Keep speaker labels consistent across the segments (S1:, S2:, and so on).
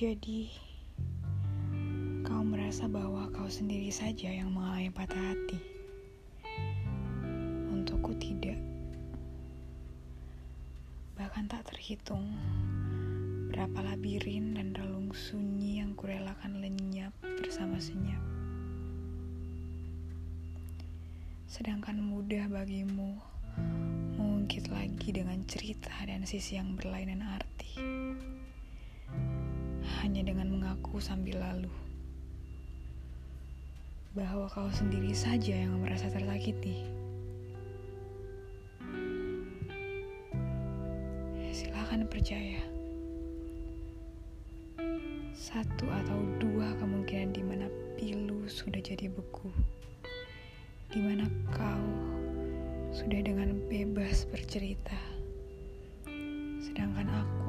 S1: Jadi, kau merasa bahwa kau sendiri saja yang mengalami patah hati. Untukku tidak. Bahkan tak terhitung berapa labirin dan relung sunyi yang kurelakan lenyap bersama senyap. Sedangkan mudah bagimu mengungkit lagi dengan cerita dan sisi yang berlainan arti sambil lalu bahwa kau sendiri saja yang merasa tersakiti. Silakan percaya. Satu atau dua kemungkinan di mana pilu sudah jadi beku. Di mana kau sudah dengan bebas bercerita. Sedangkan aku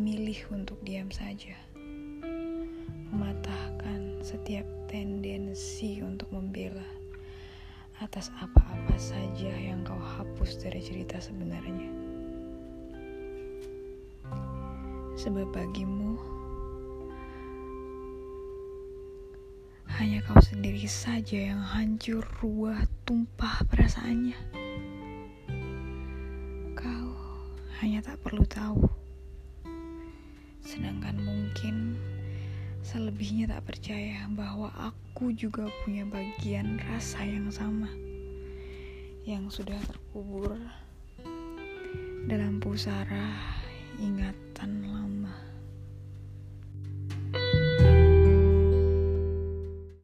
S1: memilih untuk diam saja, mematahkan setiap tendensi untuk membela atas apa-apa saja yang kau hapus dari cerita sebenarnya. Sebab bagimu, hanya kau sendiri saja yang hancur, ruah, tumpah perasaannya. Kau hanya tak perlu tahu Sedangkan mungkin selebihnya tak percaya bahwa aku juga punya bagian rasa yang sama yang sudah terkubur dalam pusara ingatan lama.